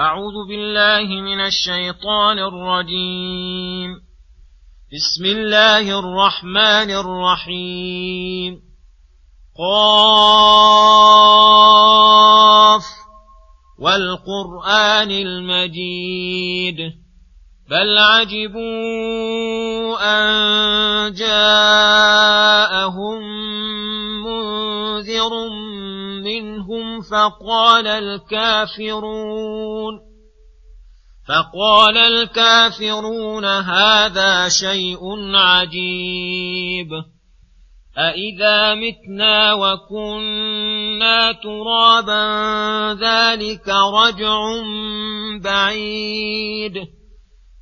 أعوذ بالله من الشيطان الرجيم. بسم الله الرحمن الرحيم. قاف. والقرآن المجيد. بل عجبوا أن جاءهم منذر فقال الكافرون فقال الكافرون هذا شيء عجيب أإذا متنا وكنا ترابا ذلك رجع بعيد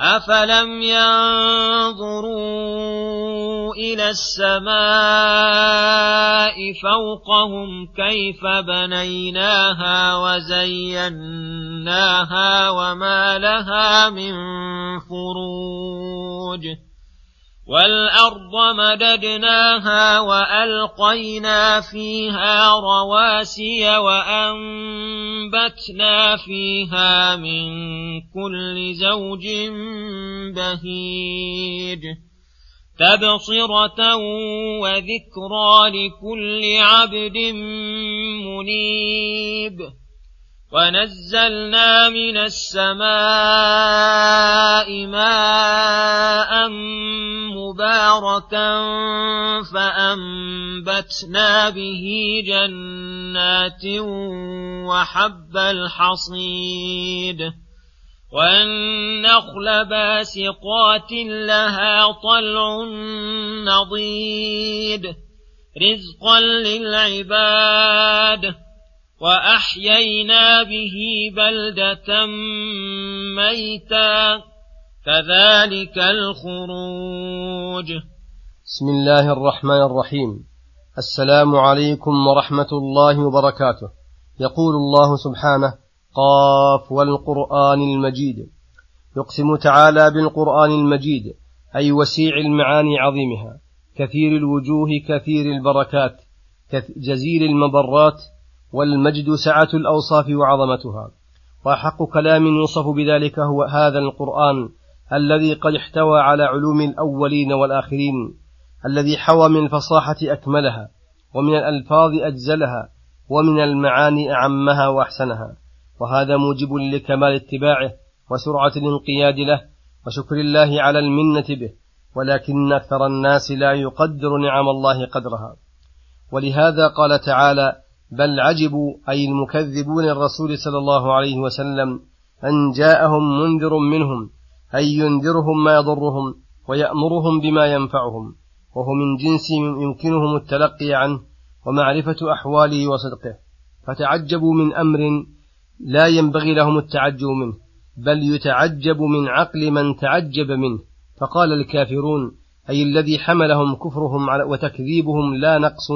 افلم ينظروا إلى السماء فوقهم كيف بنيناها وزيناها وما لها من فروج والأرض مددناها وألقينا فيها رواسي وأنبتنا فيها من كل زوج بهيج تبصرة وذكرى لكل عبد منيب ونزلنا من السماء ماء مباركا فانبتنا به جنات وحب الحصيد والنخل باسقات لها طلع نضيد رزقا للعباد واحيينا به بلده ميتا كذلك الخروج بسم الله الرحمن الرحيم. السلام عليكم ورحمة الله وبركاته. يقول الله سبحانه قاف والقرآن المجيد. يقسم تعالى بالقرآن المجيد أي وسيع المعاني عظيمها. كثير الوجوه كثير البركات. جزيل المبرات والمجد سعة الأوصاف وعظمتها. وأحق كلام يوصف بذلك هو هذا القرآن الذي قد احتوى على علوم الأولين والآخرين. الذي حوى من الفصاحة أكملها ومن الألفاظ أجزلها ومن المعاني أعمها وأحسنها. وهذا موجب لكمال اتباعه وسرعة الانقياد له وشكر الله على المنة به ولكن أكثر الناس لا يقدر نعم الله قدرها. ولهذا قال تعالى بل عجبوا أي المكذبون الرسول صلى الله عليه وسلم أن جاءهم منذر منهم أي ينذرهم ما يضرهم ويأمرهم بما ينفعهم. وهو من جنس يمكنهم التلقي عنه ومعرفة أحواله وصدقه فتعجبوا من أمر لا ينبغي لهم التعجب منه بل يتعجب من عقل من تعجب منه. فقال الكافرون أي الذي حملهم كفرهم وتكذيبهم لا نقص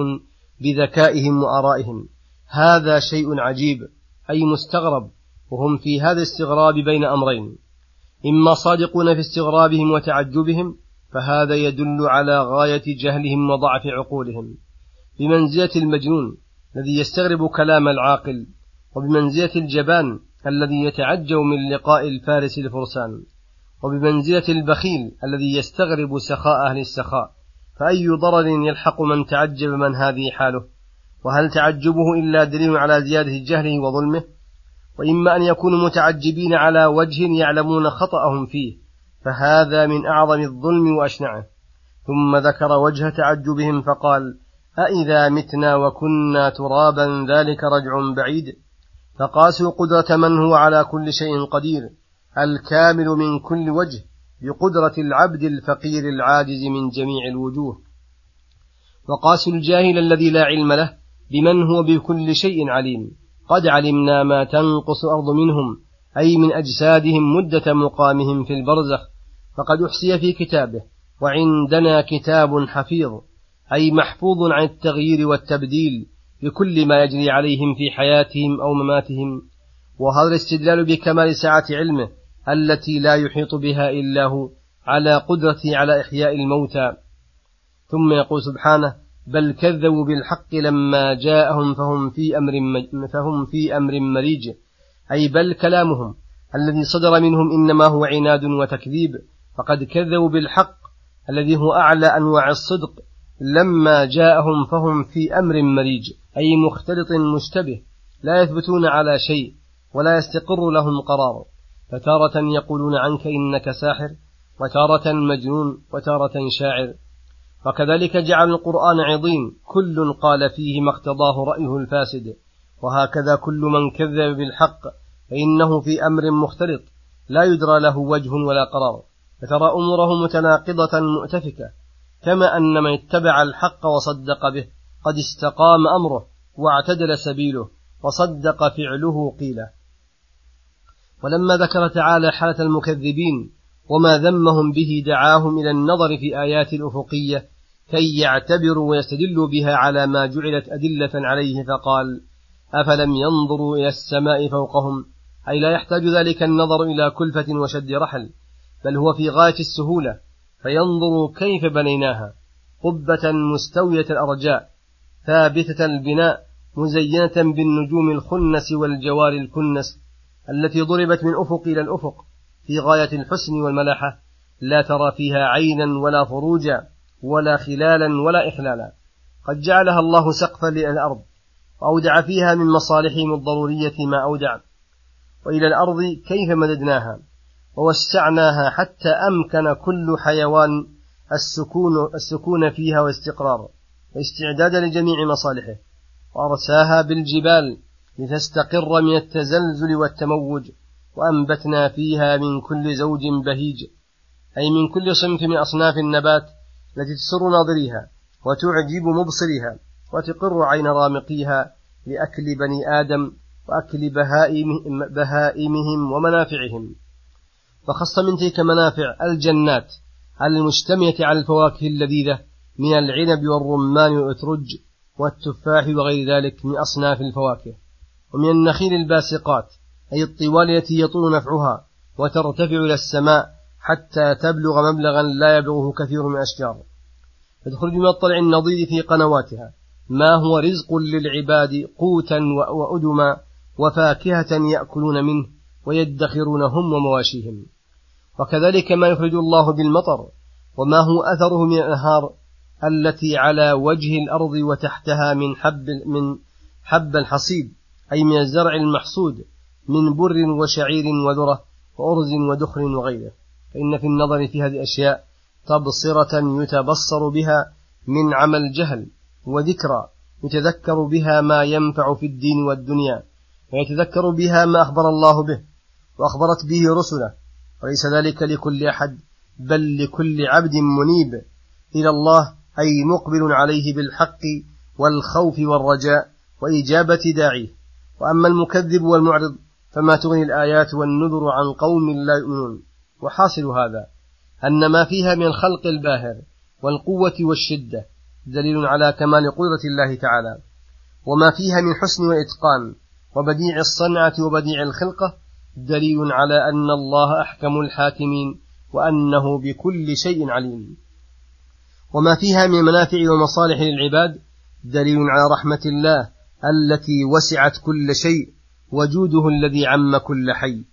بذكائهم وآرائهم. هذا شيء عجيب أي مستغرب وهم في هذا الاستغراب بين أمرين إما صادقون في استغرابهم وتعجبهم فهذا يدل على غاية جهلهم وضعف عقولهم. بمنزلة المجنون الذي يستغرب كلام العاقل وبمنزلة الجبان الذي يتعجب من لقاء الفارس الفرسان وبمنزلة البخيل الذي يستغرب سخاء أهل السخاء فأي ضرر يلحق من تعجب من هذه حاله؟ وهل تعجبه إلا دليل على زيادة جهله وظلمه؟ وإما أن يكونوا متعجبين على وجه يعلمون خطأهم فيه فهذا من أعظم الظلم وأشنعه. ثم ذكر وجه تعجبهم فقال أإذا متنا وكنا ترابا ذلك رجع بعيد. فقاسوا قدرة من هو على كل شيء قدير. الكامل من كل وجه بقدرة العبد الفقير العاجز من جميع الوجوه. وقاسوا الجاهل الذي لا علم له بمن هو بكل شيء عليم. قد علمنا ما تنقص أرض منهم أي من أجسادهم مدة مقامهم في البرزخ. فقد أحصي في كتابه وعندنا كتاب حفيظ أي محفوظ عن التغيير والتبديل بكل ما يجري عليهم في حياتهم أو مماتهم. وهذا الاستدلال بكمال سعة علمه التي لا يحيط بها إلا هو على قدرته على إحياء الموتى. ثم يقول سبحانه بل كذبوا بالحق لما جاءهم فهم في أمر فهم في أمر مريج. أي بل كلامهم الذي صدر منهم إنما هو عناد وتكذيب فقد كذبوا بالحق الذي هو أعلى أنواع الصدق لما جاءهم فهم في أمر مريج أي مختلط مشتبه لا يثبتون على شيء ولا يستقر لهم قرار. فتارة يقولون عنك إنك ساحر وتارة مجنون وتارة شاعر. وكذلك جعل القرآن عظيم كل قال فيه ما اقتضاه رأيه الفاسد. وهكذا كل من كذب بالحق فإنه في أمر مختلط لا يدرى له وجه ولا قرار. فترى أموره متناقضة مؤتفكة كما أن من اتبع الحق وصدق به قد استقام أمره واعتدل سبيله وصدق فعله قيله. ولما ذكر تعالى حالة المكذبين وما ذمهم به دعاهم إلى النظر في آيات الأفقية كي يعتبروا ويستدلوا بها على ما جعلت أدلة عليه فقال أفلم ينظروا إلى السماء فوقهم؟ أي لا يحتاج ذلك النظر إلى كلفة وشد رحل. بل هو في غاية السهولة فينظروا كيف بنيناها قبة مستوية الأرجاء ثابتة البناء مزينة بالنجوم الخنس والجوار الكنس التي ضربت من أفق إلى الأفق في غاية الحسن والملاحة لا ترى فيها عينا ولا فروجا ولا خلالا ولا إخلالا قد جعلها الله سقفا للأرض وأودع فيها من مصالحهم الضرورية ما أودع. وإلى الأرض كيف مددناها؟ ووسعناها حتى أمكن كل حيوان السكون, السكون فيها واستقرار واستعدادا لجميع مصالحه. وأرساها بالجبال لتستقر من التزلزل والتموج وأنبتنا فيها من كل زوج بهيج أي من كل صنف من أصناف النبات التي تسر ناظريها وتعجب مبصريها وتقر عين رامقيها لأكل بني آدم وأكل بهائمهم ومنافعهم. فخص من تلك منافع الجنات المجتمعة على الفواكه اللذيذة من العنب والرمان والأترج والتفاح وغير ذلك من أصناف الفواكه. ومن النخيل الباسقات أي الطوال التي يطول نفعها وترتفع إلى السماء حتى تبلغ مبلغا لا يبلغه كثير من الأشجار تخرج من الطلع النضيد في قنواتها. ما هو رزق للعباد قوتا وأدما وفاكهة يأكلون منه؟ ويدخرون هم ومواشيهم. وكذلك ما يخرج الله بالمطر وما هو أثره من الأنهار التي على وجه الأرض وتحتها من حب من حب الحصيد أي من الزرع المحصود من بر وشعير وذرة وأرز ودخر وغيره. فإن في النظر في هذه الأشياء تبصرة يتبصر بها من عمل جهل وذكرى يتذكر بها ما ينفع في الدين والدنيا ويتذكر بها ما أخبر الله به. وأخبرت به رسله. وليس ذلك لكل أحد بل لكل عبد منيب. إلى الله أي مقبل عليه بالحق والخوف والرجاء وإجابة داعيه. وأما المكذب والمعرض فما تغني الآيات والنذر عن قوم لا يؤمنون. وحاصل هذا أن ما فيها من الخلق الباهر والقوة والشدة دليل على كمال قدرة الله تعالى. وما فيها من حسن وإتقان وبديع الصنعة وبديع الخلقة دليل على أن الله أحكم الحاكمين وأنه بكل شيء عليم. وما فيها من منافع ومصالح للعباد دليل على رحمة الله التي وسعت كل شيء وجوده الذي عم كل حي.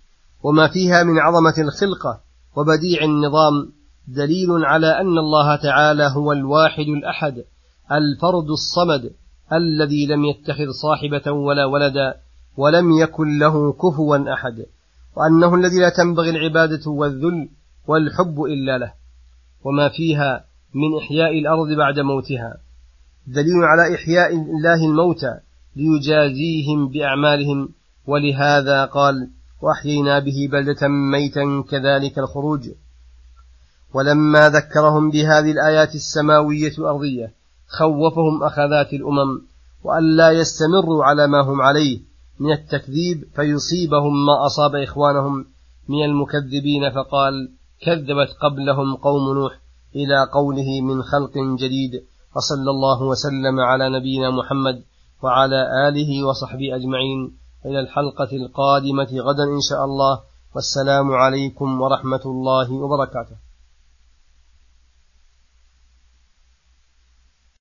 وما فيها من عظمة الخلقة وبديع النظام دليل على أن الله تعالى هو الواحد الأحد الفرد الصمد الذي لم يتخذ صاحبة ولا ولدا ولم يكن له كفوا أحد وأنه الذي لا تنبغي العبادة والذل والحب إلا له وما فيها من إحياء الأرض بعد موتها. دليل على إحياء الله الموتى ليجازيهم بأعمالهم ولهذا قال وأحيينا به بلدة ميتا كذلك الخروج. ولما ذكرهم بهذه الآيات السماوية الأرضية خوفهم أخذات الأمم وألا يستمروا على ما هم عليه. من التكذيب فيصيبهم ما أصاب إخوانهم من المكذبين فقال كذبت قبلهم قوم نوح إلى قوله من خلق جديد وصلى الله وسلم على نبينا محمد وعلى آله وصحبه أجمعين إلى الحلقة القادمة غدا إن شاء الله والسلام عليكم ورحمة الله وبركاته